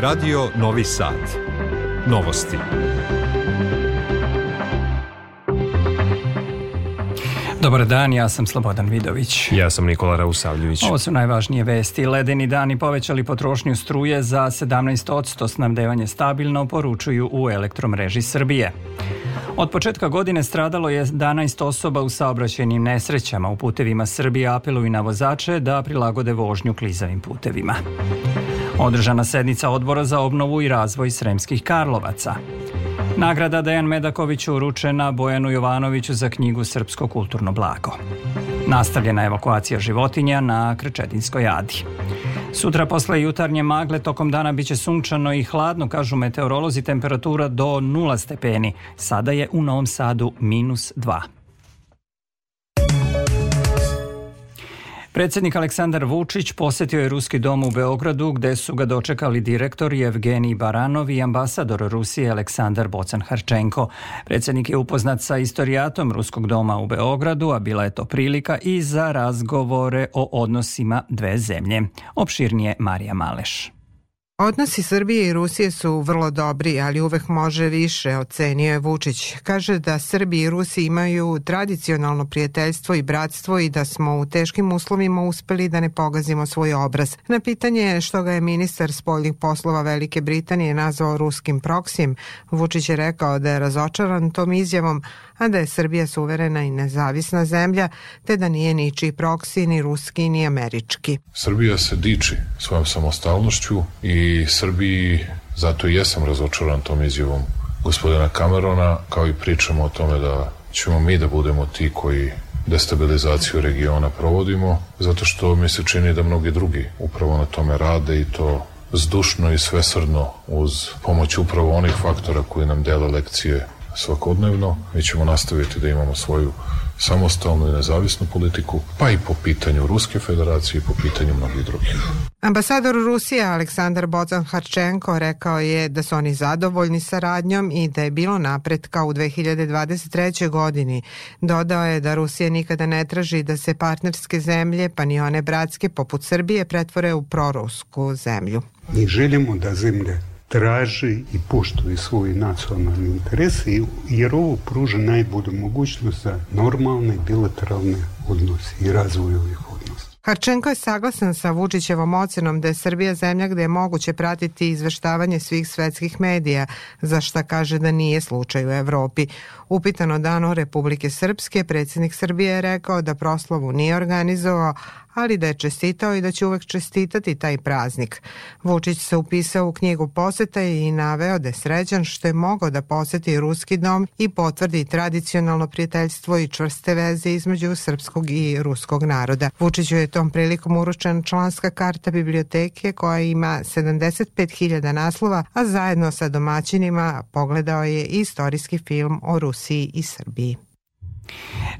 Radio Novi Sad. Novosti. Dobar dan, ja sam Slobodan Vidović. Ja sam Nikola Rausavljević. Ovo su najvažnije vesti. Ledeni dani povećali potrošnju struje za 17%, snabdevanje stabilno, poručuju u elektromreži Srbije. Od početka godine stradalo je 11 osoba u saobraćajnim nesrećama. U putevima Srbije apeluju na vozače da prilagode vožnju klizavim putevima. Održana sednica odbora za obnovu i razvoj Sremskih Karlovaca. Nagrada Dejan Medaković uručena Bojanu Jovanoviću za knjigu Srpsko kulturno blago. Nastavljena evakuacija životinja na Krčedinskoj adi. Sutra posle jutarnje magle tokom dana biće sunčano i hladno, kažu meteorolozi, temperatura do 0 stepeni. Sada je u Novom Sadu minus 2. Predsednik Aleksandar Vučić posetio je Ruski dom u Beogradu gde su ga dočekali direktor Evgenij Baranov i ambasador Rusije Aleksandar Bocan Harčenko. Predsednik je upoznat sa istorijatom Ruskog doma u Beogradu, a bila je to prilika i za razgovore o odnosima dve zemlje. Opširnije Marija Maleš. Odnosi Srbije i Rusije su vrlo dobri, ali uvek može više, ocenio je Vučić. Kaže da Srbiji i Rusiji imaju tradicionalno prijateljstvo i bratstvo i da smo u teškim uslovima uspeli da ne pogazimo svoj obraz. Na pitanje što ga je ministar spoljnih poslova Velike Britanije nazvao ruskim proksijem, Vučić je rekao da je razočaran tom izjavom, a da je Srbija suverena i nezavisna zemlja, te da nije ničiji proksi, ni ruski, ni američki. Srbija se diči svojom samostalnošću i Srbiji, zato i jesam razočaran tom izjavom gospodina Camerona, kao i pričamo o tome da ćemo mi da budemo ti koji destabilizaciju regiona provodimo, zato što mi se čini da mnogi drugi upravo na tome rade i to zdušno i svesrdno uz pomoć upravo onih faktora koji nam dele lekcije svakodnevno. Mi ćemo nastaviti da imamo svoju samostalnu i nezavisnu politiku, pa i po pitanju Ruske federacije i po pitanju mnogih drugih. Ambasador Rusije Aleksandar Bozan Harčenko rekao je da su oni zadovoljni saradnjom i da je bilo napretka u 2023. godini. Dodao je da Rusija nikada ne traži da se partnerske zemlje, pa ni one bratske poput Srbije, pretvore u prorusku zemlju. Mi želimo da zemlje traži i poštuje svoje nacionalne interese jer ovo pruža najbolju mogućnost za normalne bilateralne odnose i razvoj ovih odnosa. Harčenko je saglasan sa Vučićevom ocenom da je Srbija zemlja gde je moguće pratiti izveštavanje svih svetskih medija, za šta kaže da nije slučaj u Evropi. Upitano dano Republike Srpske, predsednik Srbije je rekao da proslavu nije organizovao, ali da je čestitao i da će uvek čestitati taj praznik. Vučić se upisao u knjigu poseta i naveo da je srećan što je mogao da poseti Ruski dom i potvrdi tradicionalno prijateljstvo i čvrste veze između srpskog i ruskog naroda. Vučiću je tom prilikom uručena članska karta biblioteke koja ima 75.000 naslova, a zajedno sa domaćinima pogledao je istorijski film o Rusiji i Srbiji.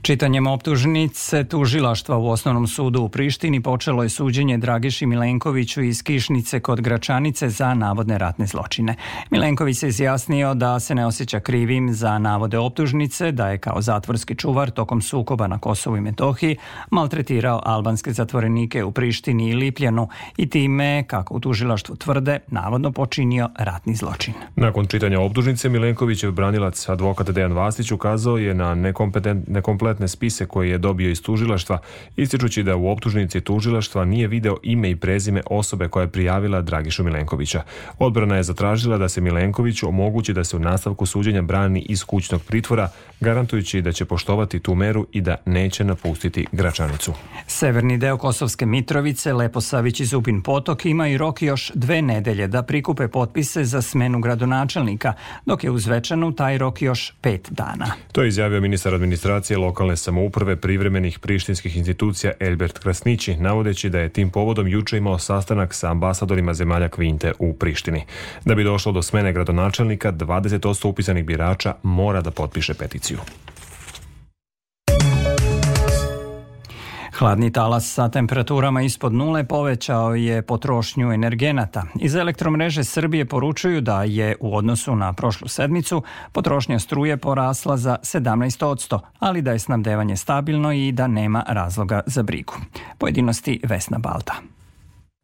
Čitanjem optužnice tužilaštva u Osnovnom sudu u Prištini počelo je suđenje Dragiši Milenkoviću iz Kišnice kod Gračanice za navodne ratne zločine. Milenković se izjasnio da se ne osjeća krivim za navode optužnice, da je kao zatvorski čuvar tokom sukoba na Kosovu i Metohiji maltretirao albanske zatvorenike u Prištini i Lipljanu i time, kako u tužilaštvu tvrde, navodno počinio ratni zločin. Nakon čitanja optužnice Milenkovićev branilac advokat Dejan Vastić ukazao je na nekompetent, nekompetentne kompletne spise koje je dobio iz tužilaštva, ističući da u optužnici tužilaštva nije video ime i prezime osobe koja je prijavila Dragišu Milenkovića. Odbrana je zatražila da se Milenkoviću omogući da se u nastavku suđenja brani iz kućnog pritvora, garantujući da će poštovati tu meru i da neće napustiti Gračanicu. Severni deo Kosovske Mitrovice, Leposavić i Zubin Potok imaju rok još dve nedelje da prikupe potpise za smenu gradonačelnika, dok je uz Večanu taj rok još pet dana. To je izjavio ministar administracije lokalne samouprave privremenih prištinskih institucija Elbert Krasnići, navodeći da je tim povodom juče imao sastanak sa ambasadorima zemalja Kvinte u Prištini. Da bi došlo do smene gradonačelnika, 20% upisanih birača mora da potpiše peticiju. Hladni talas sa temperaturama ispod nule povećao je potrošnju energenata. Iz elektromreže Srbije poručuju da je u odnosu na prošlu sedmicu potrošnja struje porasla za 17%, ali da je snabdevanje stabilno i da nema razloga za brigu. Pojedinosti Vesna Balta.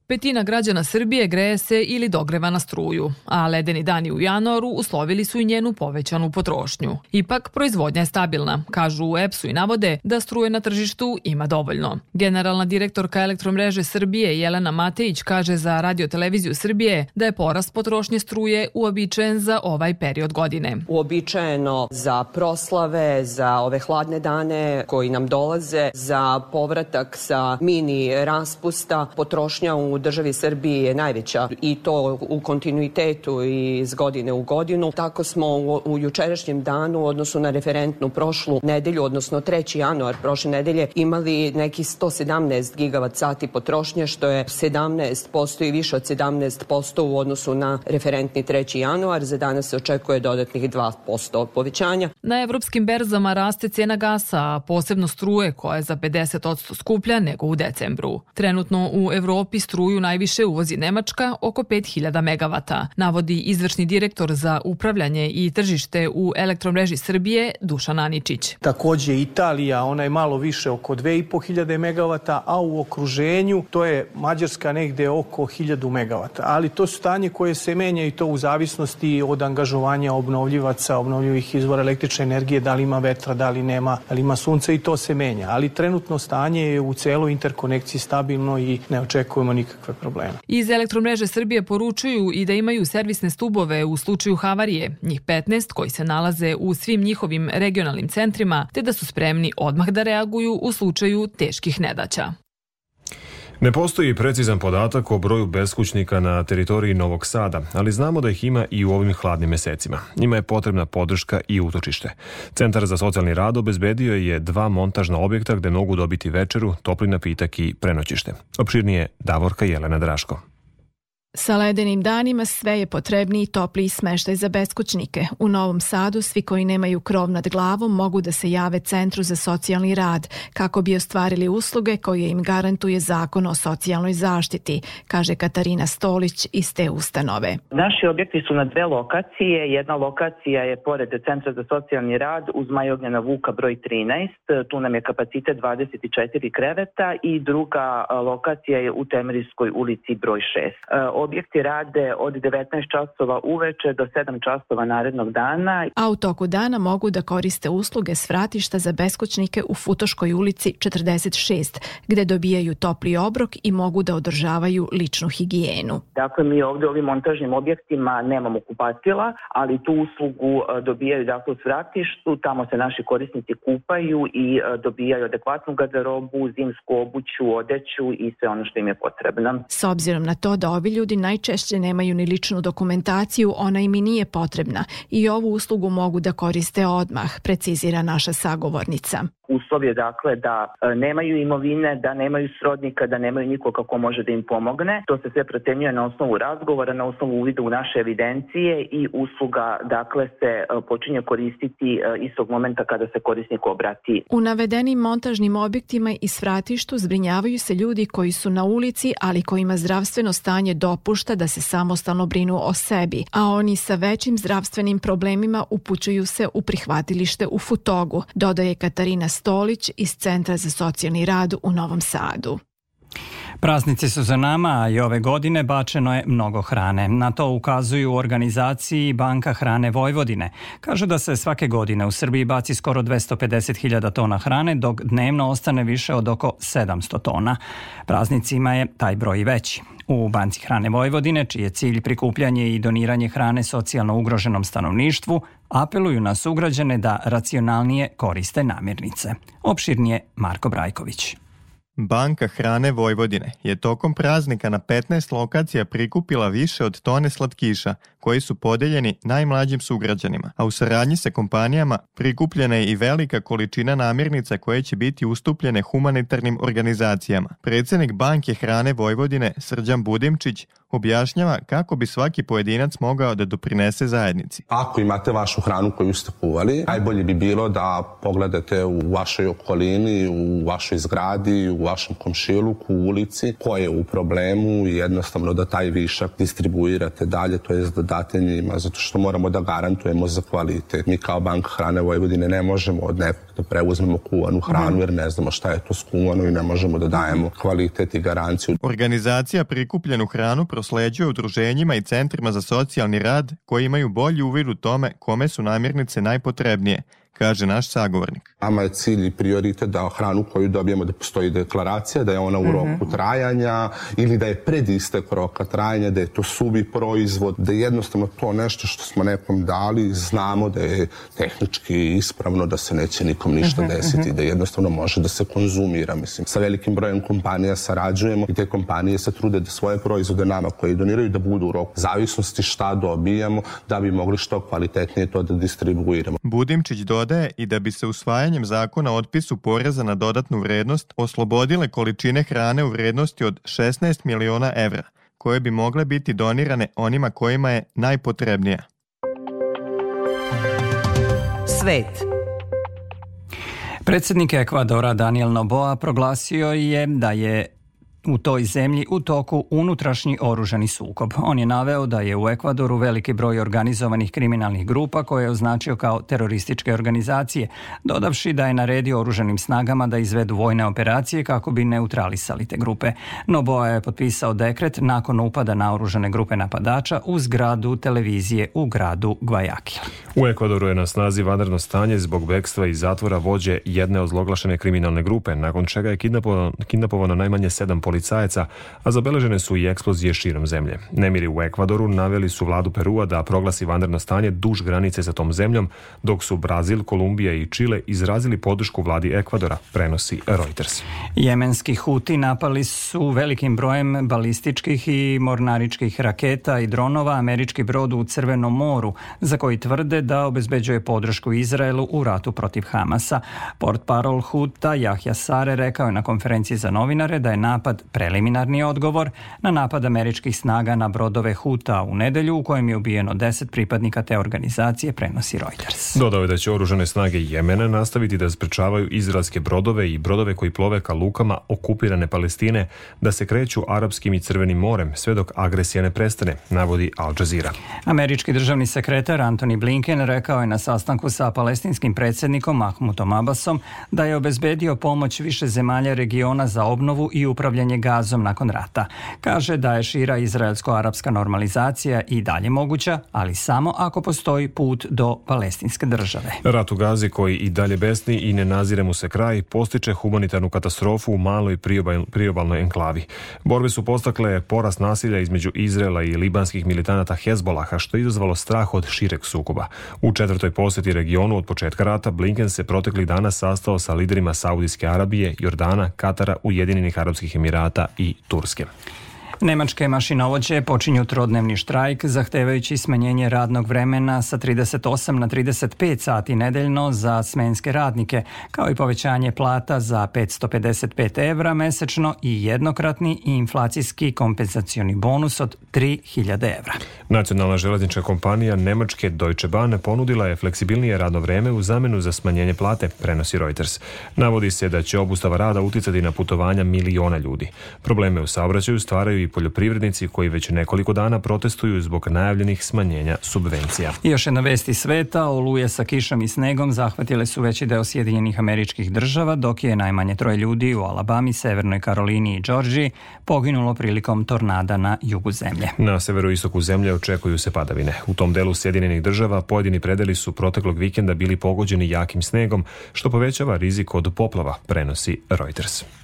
Petina građana Srbije greje se ili dogreva na struju, a ledeni dani u januaru uslovili su i njenu povećanu potrošnju. Ipak, proizvodnja je stabilna, kažu u EPS-u i navode da struje na tržištu ima dovoljno. Generalna direktorka elektromreže Srbije Jelena Matejić kaže za Radio Televiziju Srbije da je porast potrošnje struje uobičajen za ovaj period godine. Uobičajeno za proslave, za ove hladne dane koji nam dolaze, za povratak sa mini raspusta, potrošnja u državi Srbiji je najveća i to u kontinuitetu i iz godine u godinu. Tako smo u, u jučerašnjem danu u odnosu na referentnu prošlu nedelju, odnosno 3. januar prošle nedelje, imali neki 117 gigavat sati potrošnje, što je 17% i više od 17% u odnosu na referentni 3. januar. Za danas se očekuje dodatnih 2% povećanja. Na evropskim berzama raste cena gasa, a posebno struje koja je za 50% skuplja nego u decembru. Trenutno u Evropi struju struju najviše uvozi Nemačka, oko 5000 megavata, navodi izvršni direktor za upravljanje i tržište u elektromreži Srbije Dušan Aničić. Takođe Italija, ona je malo više oko 2500 megavata, a u okruženju to je Mađarska negde oko 1000 megavata. Ali to stanje koje se menja i to u zavisnosti od angažovanja obnovljivaca, obnovljivih izvora električne energije, da li ima vetra, da li nema, da li ima sunca i to se menja. Ali trenutno stanje je u celoj interkonekciji stabilno i ne očekujemo nikakve nikakve probleme. Iz elektromreže Srbije poručuju i da imaju servisne stubove u slučaju havarije, njih 15 koji se nalaze u svim njihovim regionalnim centrima, te da su spremni odmah da reaguju u slučaju teških nedaća. Ne postoji precizan podatak o broju beskućnika na teritoriji Novog Sada, ali znamo da ih ima i u ovim hladnim mesecima. Njima je potrebna podrška i utočište. Centar za socijalni rad obezbedio je dva montažna objekta gde mogu dobiti večeru, topli napitak i prenoćište. Opširnije Davorka Jelena Draško. Sa ledenim danima sve je potrebniji topliji smeštaj za beskućnike. U Novom Sadu svi koji nemaju krov nad glavom mogu da se jave Centru za socijalni rad kako bi ostvarili usluge koje im garantuje zakon o socijalnoj zaštiti, kaže Katarina Stolić iz te ustanove. Naši objekti su na dve lokacije. Jedna lokacija je pored Centra za socijalni rad uz Majognjena Vuka broj 13. Tu nam je kapacitet 24 kreveta i druga lokacija je u Temerijskoj ulici broj 6 objekti rade od 19 časova uveče do 7 časova narednog dana. A u toku dana mogu da koriste usluge svratišta za beskočnike u Futoškoj ulici 46, gde dobijaju topli obrok i mogu da održavaju ličnu higijenu. Dakle, mi ovde ovim montažnim objektima nemamo kupatila, ali tu uslugu e, dobijaju dakle u svratištu, tamo se naši korisnici kupaju i e, dobijaju adekvatnu garderobu, zimsku obuću, odeću i sve ono što im je potrebno. S obzirom na to da ovi ljudi ljudi najčešće nemaju ni ličnu dokumentaciju, ona im i nije potrebna i ovu uslugu mogu da koriste odmah, precizira naša sagovornica. Uslov je dakle da e, nemaju imovine, da nemaju srodnika, da nemaju nikoga ko može da im pomogne. To se sve procenjuje na osnovu razgovora, na osnovu uvida u naše evidencije i usluga dakle se e, počinje koristiti e, istog momenta kada se korisnik obrati. U navedenim montažnim objektima i svratištu zbrinjavaju se ljudi koji su na ulici, ali kojima zdravstveno stanje dopušta da se samostalno brinu o sebi, a oni sa većim zdravstvenim problemima upućuju se u prihvatilište u Futogu, dodaje Katarina Stolić iz Centra za socijalni rad u Novom Sadu. Praznici su za nama, a i ove godine bačeno je mnogo hrane. Na to ukazuju u organizaciji Banka hrane Vojvodine. Kaže da se svake godine u Srbiji baci skoro 250.000 tona hrane, dok dnevno ostane više od oko 700 tona. Praznicima je taj broj veći. U Banci hrane Vojvodine, čiji je cilj prikupljanje i doniranje hrane socijalno ugroženom stanovništvu, apeluju na sugrađane da racionalnije koriste namirnice. Opširnije Marko Brajković. Banka hrane Vojvodine je tokom praznika na 15 lokacija prikupila više od tone slatkiša koji su podeljeni najmlađim sugrađanima, a u saradnji sa kompanijama prikupljena je i velika količina namirnica koje će biti ustupljene humanitarnim organizacijama. Predsednik Banke hrane Vojvodine Srđan Budimčić objašnjava kako bi svaki pojedinac mogao da doprinese zajednici. Ako imate vašu hranu koju ste kuvali, najbolje bi bilo da pogledate u vašoj okolini, u vašoj zgradi, u vašem komšiluku, u ulici, ko je u problemu i jednostavno da taj višak distribuirate dalje, to jest da date njima, zato što moramo da garantujemo za kvalitet. Mi kao Bank hrane Vojvodine ne možemo od nekog da preuzmemo kuvanu hranu jer ne znamo šta je to skuvano i ne možemo da dajemo kvalitet i garanciju. Organizacija prikupljenu hranu prosleđuje udruženjima i centrima za socijalni rad koji imaju bolji uvid u tome kome su namirnice najpotrebnije – kaže naš sagovornik. Nama je cilj i prioritet da hranu koju dobijemo da postoji deklaracija, da je ona u roku mm -hmm. trajanja ili da je pred istek roka trajanja, da je to suvi proizvod, da je jednostavno to nešto što smo nekom dali, znamo da je tehnički ispravno, da se neće nikom ništa mm -hmm. desiti, da jednostavno može da se konzumira. Mislim, sa velikim brojem kompanija sarađujemo i te kompanije se trude da svoje proizvode nama koji doniraju da budu u roku zavisnosti šta dobijamo, da bi mogli što kvalitetnije to da distribuiramo. Budimčić do dodaje i da bi se usvajanjem zakona o otpisu poreza na dodatnu vrednost oslobodile količine hrane u vrednosti od 16 miliona evra, koje bi mogle biti donirane onima kojima je najpotrebnija. Svet Predsednik Ekvadora Daniel Noboa proglasio je da je u toj zemlji u toku unutrašnji oružani sukob. On je naveo da je u Ekvadoru veliki broj organizovanih kriminalnih grupa koje je označio kao terorističke organizacije, dodavši da je naredio oružanim snagama da izvedu vojne operacije kako bi neutralisali te grupe. Noboa je potpisao dekret nakon upada na oružane grupe napadača u zgradu televizije u gradu Guayaquil. U Ekvadoru je na snazi vanredno stanje zbog bekstva i zatvora vođe jedne ozloglašene kriminalne grupe, nakon čega je kidnapovano, kidnapovano najmanje sedam policajaca, a zabeležene su i eksplozije širom zemlje. Nemiri u Ekvadoru naveli su vladu Perua da proglasi vanredno stanje duž granice sa tom zemljom, dok su Brazil, Kolumbija i Čile izrazili podršku vladi Ekvadora, prenosi Reuters. Jemenski Huti napali su velikim brojem balističkih i mornaričkih raketa i dronova američki brod u Crvenom moru, za koji tvrde da obezbeđuje podršku Izraelu u ratu protiv Hamasa. Port parol Huta Jahja Sare rekao je na konferenciji za novinare da je napad preliminarni odgovor na napad američkih snaga na brodove Huta u nedelju u kojem je ubijeno 10 pripadnika te organizacije, prenosi Reuters. Dodao je da će oružane snage Jemena nastaviti da sprečavaju izraelske brodove i brodove koji plove ka lukama okupirane Palestine da se kreću Arapskim i Crvenim morem sve dok agresija ne prestane, navodi Al Jazeera. Američki državni sekretar Antony Blinken rekao je na sastanku sa palestinskim predsednikom Mahmutom Abbasom da je obezbedio pomoć više zemalja regiona za obnovu i upravljanje gazom nakon rata. Kaže da je šira izraelsko-arapska normalizacija i dalje moguća, ali samo ako postoji put do palestinske države. Rat u Gazi koji i dalje besni i ne nazire mu se kraj, postiče humanitarnu katastrofu u maloj priobalnoj enklavi. Borbe su postakle porast nasilja između Izrela i libanskih militanata Hezbolaha, što je izazvalo strah od šireg sukoba. U četvrtoj poseti regionu od početka rata Blinken se protekli dana sastao sa liderima Saudijske Arabije, Jordana, Katara, Ujedinjenih Arabskih Emirata Emirata i Turske. Nemačke mašinovođe počinju trodnevni štrajk zahtevajući smanjenje radnog vremena sa 38 na 35 sati nedeljno za smenske radnike, kao i povećanje plata za 555 evra mesečno i jednokratni i inflacijski kompenzacioni bonus od 3000 evra. Nacionalna železnička kompanija Nemačke Deutsche Bahn ponudila je fleksibilnije radno vreme u zamenu za smanjenje plate, prenosi Reuters. Navodi se da će obustava rada uticati na putovanja miliona ljudi. Probleme u saobraćaju stvaraju i poljoprivrednici koji već nekoliko dana protestuju zbog najavljenih smanjenja subvencija. I još jedna vesti sveta, oluje sa kišom i snegom zahvatile su veći deo Sjedinjenih američkih država, dok je najmanje troje ljudi u Alabami, Severnoj Karolini i Džordžiji poginulo prilikom tornada na jugu zemlje. Na severoistoku zemlje očekuju se padavine. U tom delu Sjedinjenih država pojedini predeli su proteklog vikenda bili pogođeni jakim snegom, što povećava rizik od poplava, prenosi Reuters.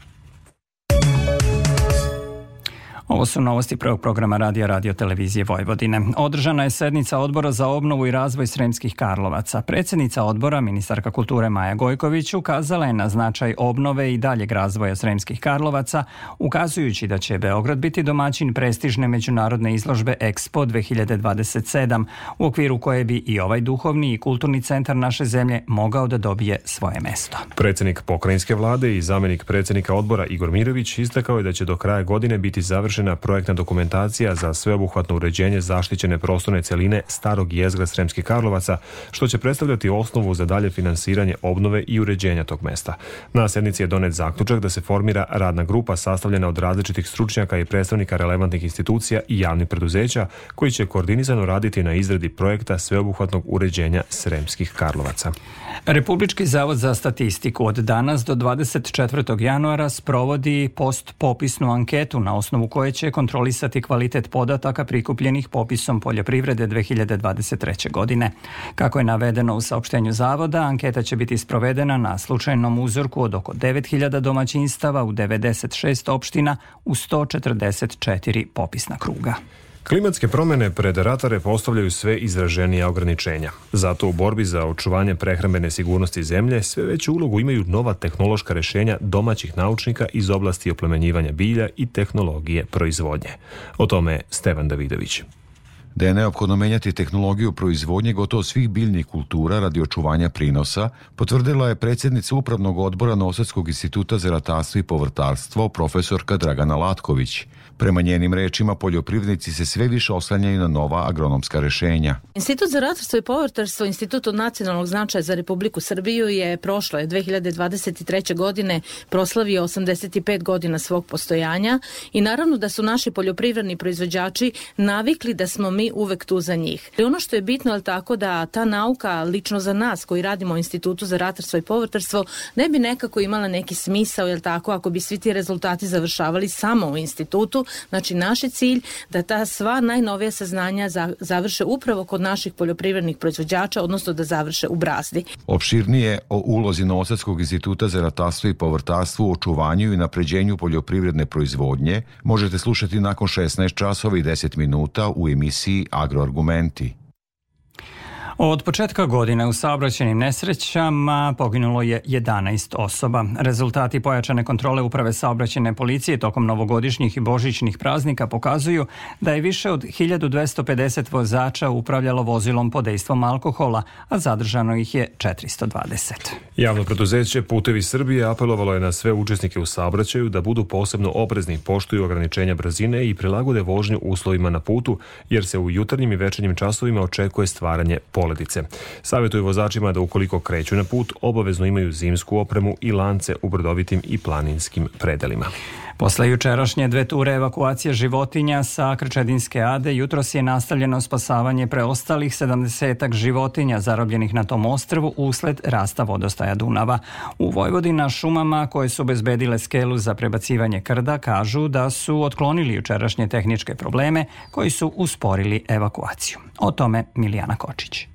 Ovo su novosti prvog programa Radija Radio Televizije Vojvodine. Održana je sednica odbora za obnovu i razvoj Sremskih Karlovaca. Predsednica odbora, ministarka kulture Maja Gojković, ukazala je na značaj obnove i daljeg razvoja Sremskih Karlovaca, ukazujući da će Beograd biti domaćin prestižne međunarodne izložbe Expo 2027, u okviru koje bi i ovaj duhovni i kulturni centar naše zemlje mogao da dobije svoje mesto. Predsednik pokrajinske vlade i zamenik predsednika odbora Igor Mirović istakao je da će do kraja godine biti završen završena projektna dokumentacija za sveobuhvatno uređenje zaštićene prostorne celine starog jezgra Sremskih Karlovaca, što će predstavljati osnovu za dalje finansiranje obnove i uređenja tog mesta. Na sednici je donet zaključak da se formira radna grupa sastavljena od različitih stručnjaka i predstavnika relevantnih institucija i javnih preduzeća koji će koordinisano raditi na izradi projekta sveobuhvatnog uređenja Sremskih Karlovaca. Republički zavod za statistiku od danas do 24. januara sprovodi post-popisnu anketu na osnovu koje će kontrolisati kvalitet podataka prikupljenih popisom poljoprivrede 2023. godine. Kako je navedeno u saopštenju zavoda, anketa će biti sprovedena na slučajnom uzorku od oko 9000 domaćinstava u 96 opština u 144 popisna kruga. Klimatske promene pred ratare postavljaju sve izraženija ograničenja. Zato u borbi za očuvanje prehrambene sigurnosti zemlje sve veću ulogu imaju nova tehnološka rešenja domaćih naučnika iz oblasti oplemenjivanja bilja i tehnologije proizvodnje. O tome Stevan Davidović da je neophodno menjati tehnologiju proizvodnje gotovo svih biljnih kultura radi očuvanja prinosa, potvrdila je predsjednica Upravnog odbora Nosadskog instituta za ratarstvo i povrtarstvo profesorka Dragana Latković. Prema njenim rečima, poljoprivrednici se sve više oslanjaju na nova agronomska rešenja. Institut za ratarstvo i povrtarstvo, institut od nacionalnog značaja za Republiku Srbiju je prošle 2023. godine proslavio 85 godina svog postojanja i naravno da su naši poljoprivredni proizvođači navikli da smo mi uvek tu za njih. I ono što je bitno je tako da ta nauka, lično za nas koji radimo u Institutu za ratarstvo i povrtarstvo, ne bi nekako imala neki smisao, jel tako, ako bi svi ti rezultati završavali samo u institutu, Znači, naš je cilj da ta sva najnovija saznanja za, završe upravo kod naših poljoprivrednih proizvođača, odnosno da završe u brazdi. Opširnije o ulozi Novosadskog instituta za ratarstvo i povrtarstvo u očuvanju i napređenju poljoprivredne proizvodnje možete slušati nakon 16 časova i 10 minuta u emisiji Agroargumenti. Od početka godine u saobraćenim nesrećama poginulo je 11 osoba. Rezultati pojačane kontrole uprave saobraćene policije tokom novogodišnjih i božićnih praznika pokazuju da je više od 1250 vozača upravljalo vozilom pod dejstvom alkohola, a zadržano ih je 420. Javno preduzeće Putevi Srbije apelovalo je na sve učesnike u saobraćaju da budu posebno oprezni, poštuju ograničenja brzine i prilagode vožnju uslovima na putu, jer se u jutarnjim i večernjim časovima očekuje stvaranje pola poledice. Savjetuju vozačima da ukoliko kreću na put, obavezno imaju zimsku opremu i lance u brdovitim i planinskim predelima. Posle jučerašnje dve ture evakuacije životinja sa Krčedinske ade, jutros je nastavljeno spasavanje preostalih 70 životinja zarobljenih na tom ostrvu usled rasta vodostaja Dunava. U Vojvodina šumama koje su obezbedile skelu za prebacivanje krda kažu da su otklonili jučerašnje tehničke probleme koji su usporili evakuaciju. O tome Milijana Kočić.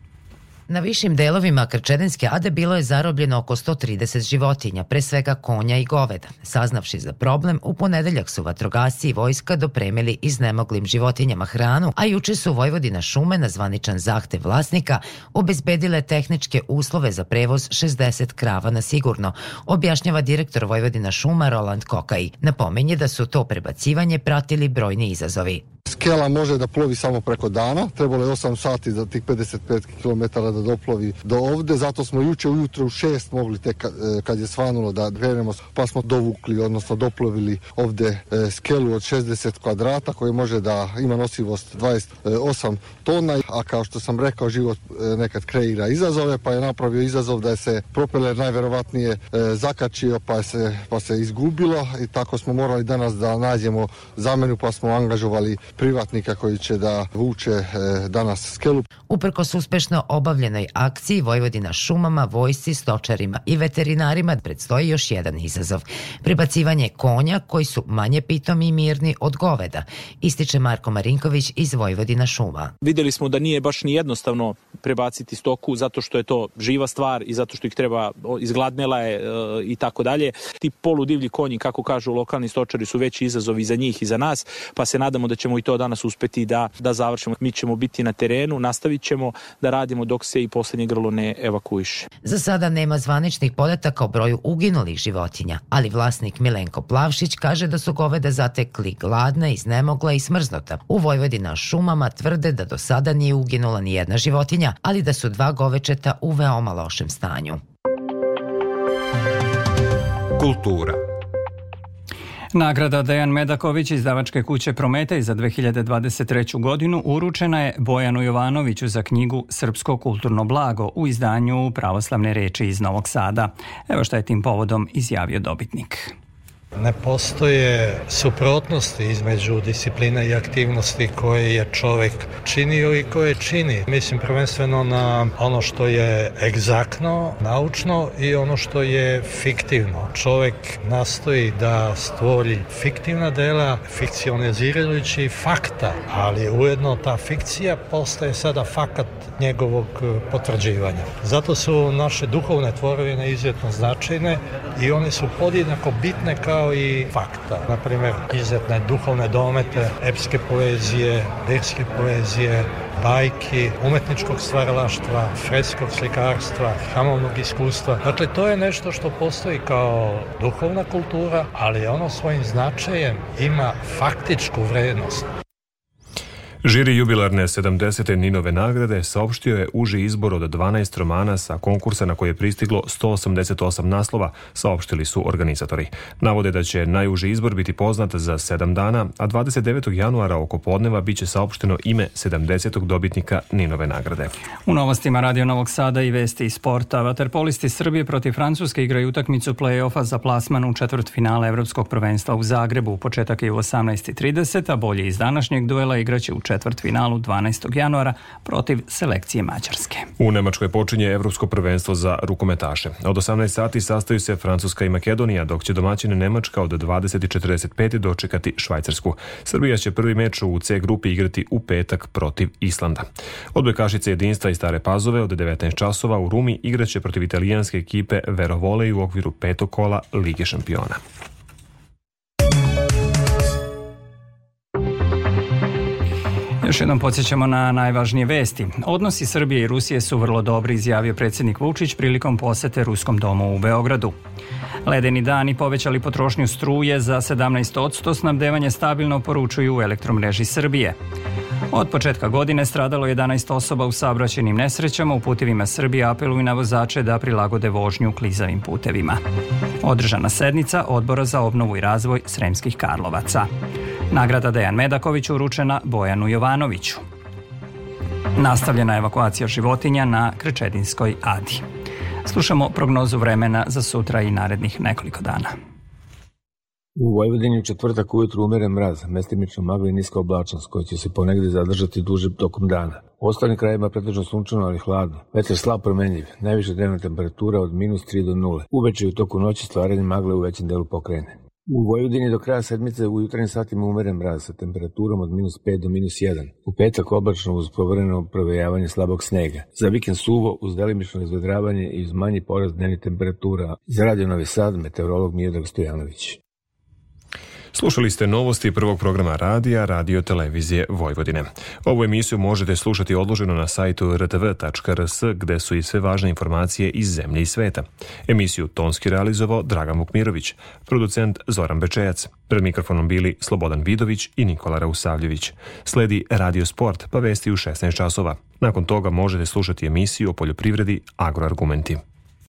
Na višim delovima Krčedinske ade bilo je zarobljeno oko 130 životinja, pre svega konja i goveda. Saznavši za problem, u ponedeljak su vatrogasci i vojska dopremili iznemoglim životinjama hranu, a juče su Vojvodina šume na zvaničan zahtev vlasnika obezbedile tehničke uslove za prevoz 60 krava na sigurno, objašnjava direktor Vojvodina šuma Roland Kokaj. Napomenje da su to prebacivanje pratili brojni izazovi. Skela može da plovi samo preko dana, trebalo je 8 sati za tih 55 km da doplovi do ovde, zato smo juče ujutro u 6 mogli tek e, kad je svanulo da krenemo, pa smo dovukli, odnosno doplovili ovde e, skelu od 60 kvadrata koji može da ima nosivost 28 tona, a kao što sam rekao, život e, nekad kreira izazove, pa je napravio izazov da je se propeler najverovatnije zakačio, pa se, pa se izgubilo i tako smo morali danas da nađemo zamenu, pa smo angažovali privatnika koji će da vuče danas skelu. Uprkos uspešno obavljenoj akciji Vojvodina šumama, vojsci, stočarima i veterinarima predstoji još jedan izazov. Prebacivanje konja koji su manje pitomi i mirni od goveda, ističe Marko Marinković iz Vojvodina šuma. Videli smo da nije baš ni jednostavno prebaciti stoku zato što je to živa stvar i zato što ih treba izgladnela je e, i tako dalje. Ti poludivlji konji, kako kažu lokalni stočari, su veći izazovi za njih i za nas, pa se nadamo da ćemo i to danas uspeti da, da završimo. Mi ćemo biti na terenu, nastavit ćemo da radimo dok se i poslednje grlo ne evakuiše. Za sada nema zvaničnih podataka o broju uginulih životinja, ali vlasnik Milenko Plavšić kaže da su goveda zatekli gladna, iznemogla i smrznuta. U Vojvodina šumama tvrde da do sada nije uginula ni jedna životinja, ali da su dva govečeta u veoma lošem stanju. Kultura Nagrada Dejan Medaković izdavačke kuće Prometej za 2023. godinu uručena je Bojanu Jovanoviću za knjigu Srpsko kulturno blago u izdanju Pravoslavne reči iz Novog Sada. Evo šta je tim povodom izjavio dobitnik. Ne postoje suprotnosti između disciplina i aktivnosti koje je čovek činio i koje čini. Mislim prvenstveno na ono što je egzaktno, naučno i ono što je fiktivno. Čovek nastoji da stvori fiktivna dela, fikcionizirajući fakta, ali ujedno ta fikcija postaje sada fakat njegovog potvrđivanja. Zato su naše duhovne tvorovine izuzetno značajne i one su podjednako bitne kao kao i fakta. Naprimer, izuzetne duhovne domete, epske poezije, verske poezije, bajki, umetničkog stvaralaštva, freskog slikarstva, hramovnog iskustva. Dakle, to je nešto što postoji kao duhovna kultura, ali ono svojim značajem ima faktičku vrednost. Žiri jubilarne 70. Ninove nagrade saopštio je uži izbor od 12 romana sa konkursa na koje je pristiglo 188 naslova, saopštili su organizatori. Navode da će najuži izbor biti poznat za 7 dana, a 29. januara oko podneva biće saopšteno ime 70. dobitnika Ninove nagrade. U novostima Radio Novog Sada i vesti iz sporta, vaterpolisti Srbije protiv Francuske igraju utakmicu play-offa za plasman u četvrt finala Evropskog prvenstva u Zagrebu. Početak je u 18.30, a bolje iz današnjeg duela igraće u četvrtfinalu 12. januara protiv selekcije Mađarske. U Nemačkoj počinje Evropsko prvenstvo za rukometaše. Od 18 sati sastaju se Francuska i Makedonija, dok će domaćine Nemačka od 20.45 dočekati Švajcarsku. Srbija će prvi meč u C grupi igrati u petak protiv Islanda. Odbojkašice jedinstva i stare pazove od 19 časova u Rumi igraće protiv italijanske ekipe Verovolej u okviru petog kola Lige šampiona. Još jednom podsjećamo na najvažnije vesti. Odnosi Srbije i Rusije su vrlo dobri, izjavio predsjednik Vučić prilikom posete Ruskom domu u Beogradu. Ledeni dani povećali potrošnju struje za 17%, snabdevanje stabilno poručuju u elektromreži Srbije. Od početka godine stradalo 11 osoba u saobraćenim nesrećama u putevima Srbije apeluju na vozače da prilagode vožnju klizavim putevima. Održana sednica Odbora za obnovu i razvoj Sremskih Karlovaca. Nagrada Dejan Medaković uručena Bojanu Jovanoviću. Nastavljena evakuacija životinja na Krečedinskoj Adi. Slušamo prognozu vremena za sutra i narednih nekoliko dana. U Vojvodini u četvrtak ujutru umeren mraz, mestimično magla i niska oblačnost, koja će se ponegde zadržati duže tokom dana. U ostalim krajima pretežno sunčano, ali hladno. Vetar slab promenljiv, najviša dnevna temperatura od minus 3 do 0. Uveče u toku noći stvaranje magle u većem delu pokrene. U Vojvodini do kraja sedmice u jutarnjim satima umeren mraz sa temperaturom od minus 5 do minus 1. U petak oblačno uz povremeno provejavanje slabog snega. Za vikend suvo uz delimično izvedravanje i uz manji porast dnevnih temperatura. Za Radio Novi Sad, meteorolog Mijodrag Stojanović. Slušali ste novosti prvog programa radija Radio Televizije Vojvodine. Ovu emisiju možete slušati odloženo na sajtu rtv.rs gde su i sve važne informacije iz zemlje i sveta. Emisiju tonski realizovao Dragan Vukmirović, producent Zoran Bečejac. Pred mikrofonom bili Slobodan Vidović i Nikola Rausavljević. Sledi Radio Sport pa vesti u 16 časova. Nakon toga možete slušati emisiju o poljoprivredi Agroargumenti.